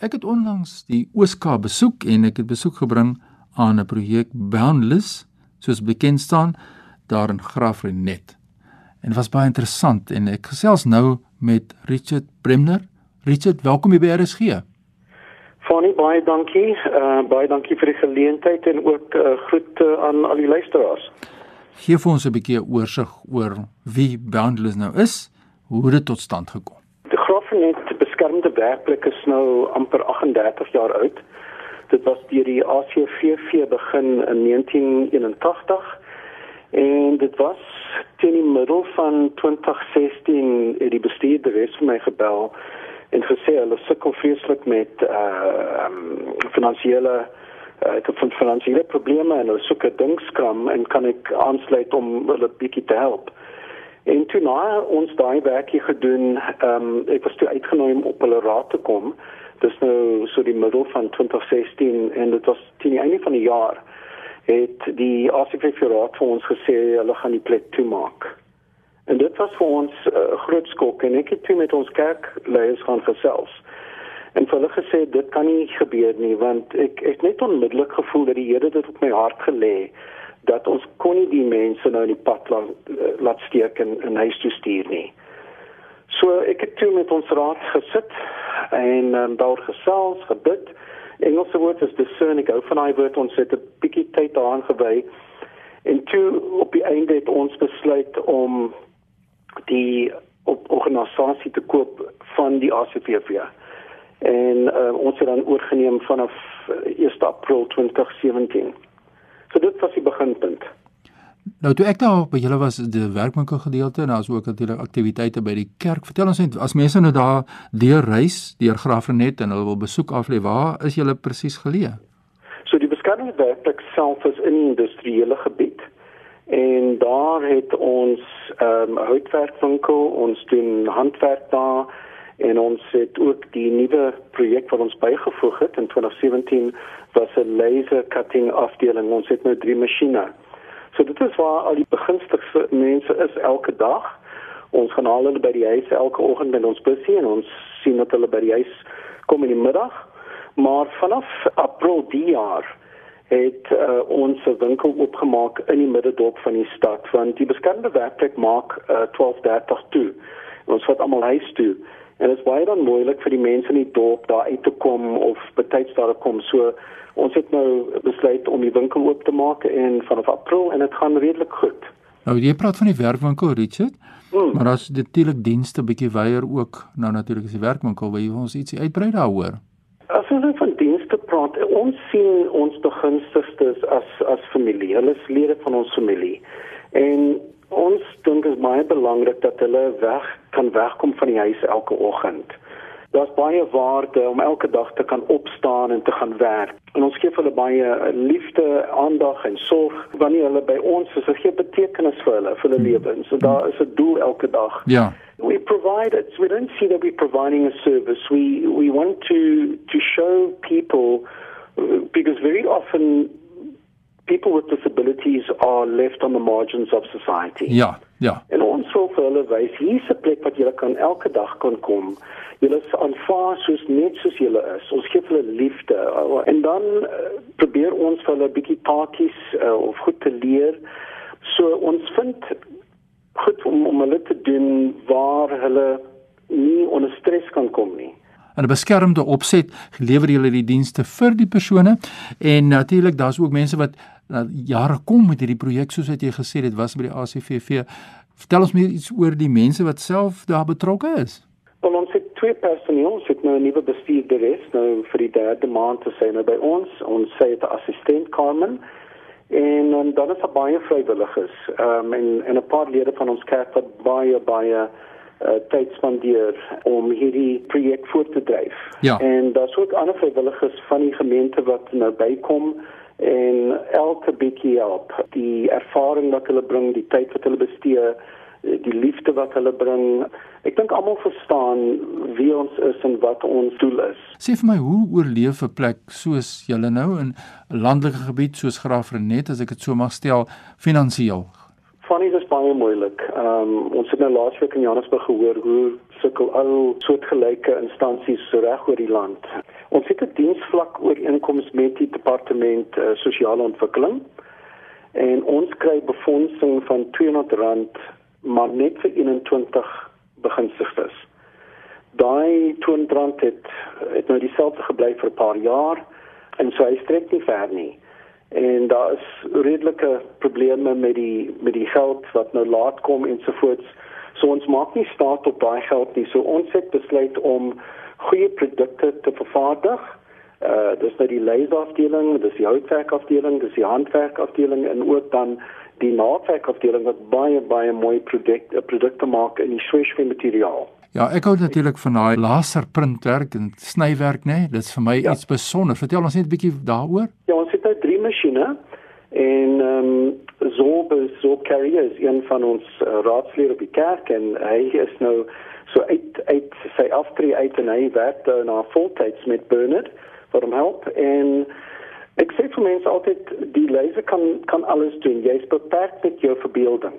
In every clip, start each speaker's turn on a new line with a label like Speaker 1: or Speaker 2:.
Speaker 1: Ek het onlangs die Ooskaap besoek en ek het besoek gebring aan 'n projek Boundless, soos bekend staan daar in Graafrenet. En was baie interessant en ek gesels nou met Richard Bremner. Richard, welkom by RSG.
Speaker 2: Fanny, baie dankie. Uh baie dankie vir die geleentheid en ook uh, groet uh, aan al die luisteraars.
Speaker 1: Geef ons 'n bietjie oorsig oor wie Boundless nou is, hoe dit tot stand gekom.
Speaker 2: Die Graafrenet beskermde werklik is nou amper 38 jaar oud. Dit was deur die ACVV begin in 1981 en dit was teen die middel van 2016 het die bestuurder res vir my gebel en gesê hulle sukkel vreeslik met uh um, finansiële uh, ek het van finansiële probleme en hulle soek 'n dinkskram en kan ek aansluit om hulle bietjie te help. En toe na ons daai werkie gedoen, ehm um, ek was toe uitgenooi om op hulle raad te kom. Dis nou so die middel van 2016 en dit was teen die einde van die jaar het die ACV raad vir ons gesê hulle gaan die plek toemaak. En dit was vir ons 'n uh, groot skok en ek het toe met ons kerkleiers gaan gesels. En hulle gesê dit kan nie gebeur nie want ek ek het net onmiddellik gevoel dat die Here dit op my hart gelê het dat ons kon nie die mense nou in die pad laat, laat steek en in huis toe stuur nie. So ek het toe met ons raad gesit en um, daar gesels, gebid. Engelse woord is discern. Ek hou van daai woord. Ons het 'n bietjie tyd daaraan gewy. En toe op die einde het ons besluit om die op organisasie te koop van die ACVV. En uh, ons het dan oorgeneem vanaf 1 eh, April 2017. So dit was die beginpunt.
Speaker 1: Nou toe ek daar by julle was die werkwinkel gedeelte en daar's ook natuurlik aktiwiteite by die kerk. Vertel ons net as mense nou daar deur reis, deur Graafrenet en hulle wil besoek af lê, waar is julle presies geleë?
Speaker 2: So die beskermde werk self is in die industriële gebied. En daar het ons ehm um, houtwerkwinkel, ons doen handwerk daar en ons het ook die nuwe projek wat ons bygevoeg het in 2017 was 'n laser cutting afdeling. Ons het nou drie masjiene. So dit is waar al die begunstigde mense is elke dag. Ons gaan al hulle by die huis elke oggend met ons busie en ons sien dat hulle by die huis kom in die middag. Maar vanaf April die jaar het uh, ons 'n winkel oopgemaak in die middedorp van die stad want die beskermde werkplek maak uh, 12:30 toe. Ons vat almal huis toe. En dit is baie dan moeilik vir die mense in die dorp daar uit te kom of betyds daar kom. So ons het nou besluit om die winkel oop te maak en vanaf April en dit gaan redelik goed.
Speaker 1: Nou jy praat van die werkwinkel Richard. Hmm. Maar as dit natuurlik dienste bietjie weier ook nou natuurlik is die werkwinkel wil jy ons ietsie uitbrei daaroor.
Speaker 2: As ons van dienste praat, ons sien ons begunstigstes as as familie. Hulle is lede van ons familie. En ons dink dit is baie belangrik dat hulle weg kan wegkom van die huis elke oggend. Daar's baie waarde om elke dag te kan opstaan en te gaan werk. En ons gee hulle baie liefde, aandag en sorg wanneer hulle by ons is. Dit gee betekenis vir hulle, vir hulle hmm. lewens. So daar is 'n doel elke dag.
Speaker 1: Ja.
Speaker 2: We provide it. We don't see that we're providing a service. We we want to to show people because very often people with disabilities are left on the margins of society.
Speaker 1: Ja, ja.
Speaker 2: En ons wil vir hulle wys hier's 'n plek wat jy kan elke dag kan kom. Jy is aanvaar soos net soos jy is. Ons gee hulle liefde en dan uh, probeer ons vir hulle 'n bietjie paartjies uh, of goed te leer. So ons vind goed om om hulle te doen waar hulle nie onder stres kan kom nie
Speaker 1: in 'n beskermde opset gelewer julle die dienste vir die persone en natuurlik daar's ook mense wat jare kom met hierdie projek soos wat jy gesê het was by die ACVV. Vertel ons meer iets oor die mense wat self daar betrokke is.
Speaker 2: Wel ons het twee personeel, ons het nou 'n nuwe bestuurder is nou vir die derde maand te sê nou by ons, ons sê dit assistent Carmen en um, dan is daar baie vrywilligers. Ehm um, en en 'n paar lede van ons kerk wat baie baie uh, tyd spandeer om hierdie projek voort te dryf.
Speaker 1: Ja.
Speaker 2: En daar's ook ander vrywilligers van die gemeente wat nou bykom en elke bietjie help. Die ervaring wat hulle bring, die tyd wat hulle bestee, die liefde wat hulle bring. Ek dink almal verstaan wie ons is en wat ons doel is.
Speaker 1: Sê vir my, hoe oorleef 'n plek soos julle nou in 'n landelike gebied soos Graafrenet as ek dit so mag stel, finansiëel?
Speaker 2: Funny dis baie moeilik. Ehm um, ons het nou laasweek in Johannesburg gehoor hoe sukkel al soortgelyke instansies reg oor die land. Ons het 'n diensvlak ooreenkoms met die departement uh, sosiale ontwikkeling en ons kry befondsing van R200 maar net vir 21 beginsigtes. Daai R200 het het nou dieselfde gebly vir 'n paar jaar en so hy strek nie ver nie en daar is redelike probleme met die met die geld wat nou laat kom ensovoorts. So ons maak nie staat op daai geld nie. So ons het besluit om goeie produkte te vervaardig. Uh dis nou die laserafdeling, dis die houtwerkafdeling, dis die handwerkafdeling en ook dan die naaldwerkafdeling wat baie baie mooi produkte produkte maak in die sweshwe materiaal.
Speaker 1: Ja, ek hou natuurlik van daai laserprintwerk en snywerk, né? Nee? Dit is vir my ja. iets besonder. Vertel ons net 'n bietjie daaroor.
Speaker 2: Ja, ons het masjiene en ehm um, Zob Zob Carrier is een van ons uh, raadslede op die kerk en hy is nou so uit uit sy aftree uit en hy werk daar na voltyds met Bernard vir hom help en ek sê vir mense altyd die laser kan kan alles doen. Jy is beperk met jou verbeelding.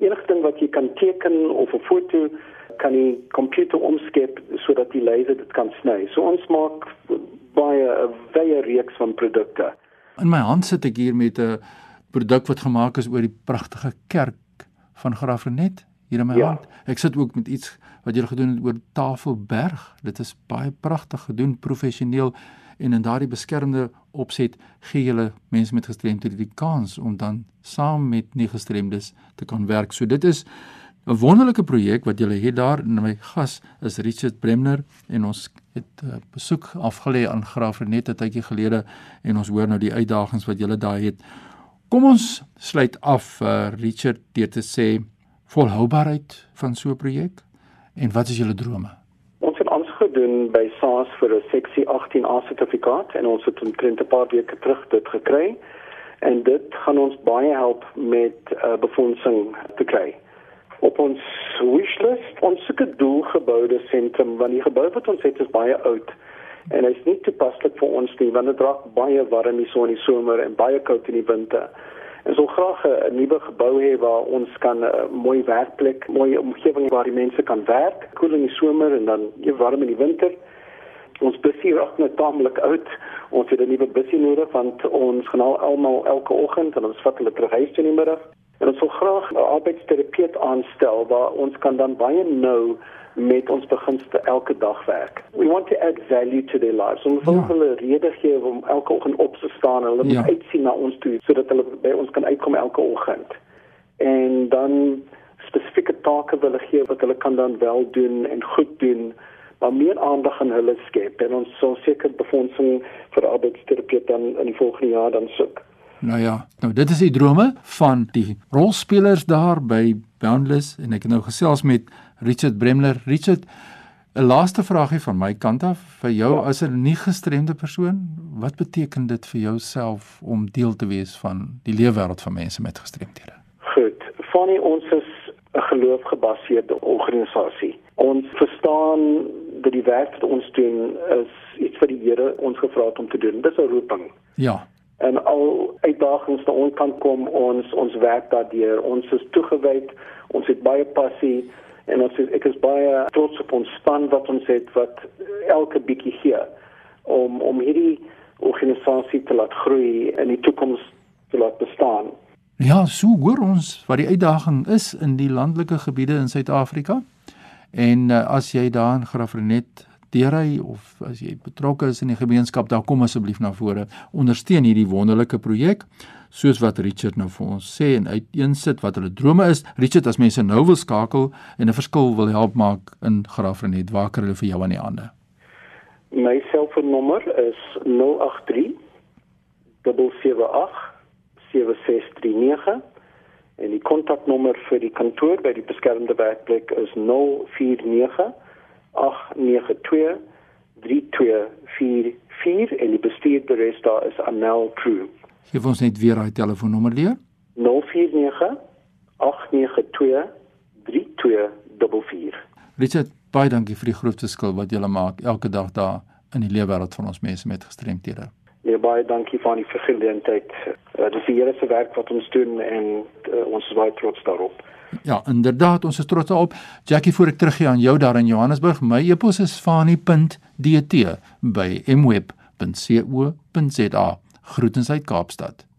Speaker 2: Enige ding wat jy kan teken of 'n foto kan die komputer omskep sodat die laser dit kan sny. So ons maak baie 'n baie reeks van produkte.
Speaker 1: In my hand sit ek hier met 'n produk wat gemaak is oor die pragtige kerk van Graafrenet hier in my ja. hand. Ek sit ook met iets wat jy gedoen het oor Tafelberg. Dit is baie pragtig gedoen, professioneel en in daardie beskermde opset gee julle mense met gestremdhede die kans om dan saam met nie gestremdes te kan werk. So dit is 'n wonderlike projek wat julle het daar en my gas is Richard Bremner en ons het uh, besoek afgelê aan Graafrenet 'n tydjie gelede en ons hoor nou die uitdagings wat julle daar het. Kom ons sluit af uh, Richard deur te sê volhoubaarheid van so 'n projek en wat is julle drome?
Speaker 2: Ons het ons gedoen by SARS vir 'n seksie 18A sertifikaat en ons het omtrent 'n paar weke terug dit gekry en dit gaan ons baie help met uh, befondsing te kry op ons wishlist ons soek 'n doelgeboude sentrum want die gebou wat ons het is baie oud en hy's nie toepaslik vir ons nie want dit raak baie warm hier so in die somer en baie koud in die winter. En so graag 'n nuwe gebou hê waar ons kan 'n uh, mooi werkplek, mooi omgewing waar die mense kan werk, koel in die somer en dan jy warm in die winter. Ons busie raak net tamelik oud. Ons het 'n nuwe busie nodig want ons gaan almal elke oggend en ons vat hulle terug huis toe in die middag. En ons wil graag 'n arbeidsterapeut aanstel waar ons kan dan baie nou met ons beginste elke dag werk. We want to add value to their lives. Ons wil ja. hulle rede gee om elke oggend op te staan en hulle ja. moet uitsien na ons toe sodat hulle by ons kan uitkom elke oggend. En dan spesifieke take wil hulle gee wat hulle kan dan wel doen en goed doen maar meer aandag aan hulle skep en ons sal seker befondsing vir arbeidsterapeute dan in die volgende jaar dan soek.
Speaker 1: Nou ja, nou dit is die drome van die rolspelers daar by Boundless en ek het nou gesels met Richard Bremler. Richard, 'n laaste vraagie van my kant af vir jou ja. as 'n nie gestremde persoon, wat beteken dit vir jouself om deel te wees van die leefwêreld van mense met gestremthede?
Speaker 2: Goed, Fanny, ons is 'n geloofgebaseerde organisasie. Ons verstaan dat die werk wat ons doen is iets wat die Here ons gevra het om te doen. Dis 'n roeping.
Speaker 1: Ja
Speaker 2: en al uitdagings wat ons kan kom ons ons werk daardeur. Ons is toegewyd ons het baie passie en ons is, ek is baie trots op ons span wat ons het wat elke bietjie gee om om hierdie organisasie te laat groei en die toekoms te laat bestaan.
Speaker 1: Ja so hoor ons wat die uitdaging is in die landelike gebiede in Suid-Afrika. En uh, as jy daar in Graafrenet deurry of as jy betrokke is in die gemeenskap, dan kom asseblief na vore. Ondersteun hierdie wonderlike projek soos wat Richard nou vir ons sê en uiteensit wat hulle drome is. Richard, as mense nou wil skakel en 'n verskil wil help maak in Graafrenet, waar kan hulle vir jou aan die hande?
Speaker 2: My selfoonnommer is 083 778 7639 en die kontaknommer vir die kantoor by die beskermde werkplek is 049 892 3244 en die bestuurder is daar is Anel Crew.
Speaker 1: Geef ons net weer daai telefoonnommer leer.
Speaker 2: 049 892 3244.
Speaker 1: Richard, baie dankie vir die groot verskil wat julle maak elke dag daar in die leefwêreld van ons mense met gestremthede.
Speaker 2: Nee, baie dankie vir die geleentheid. Uh, dit is die Here se werk wat ons doen en uh, ons is baie trots daarop.
Speaker 1: Ja, inderdaad, ons is trots daarop. Jackie, voor ek teruggee aan jou daar in Johannesburg, my e-pos is fani.dt by mweb.co.za. Groetens uit Kaapstad.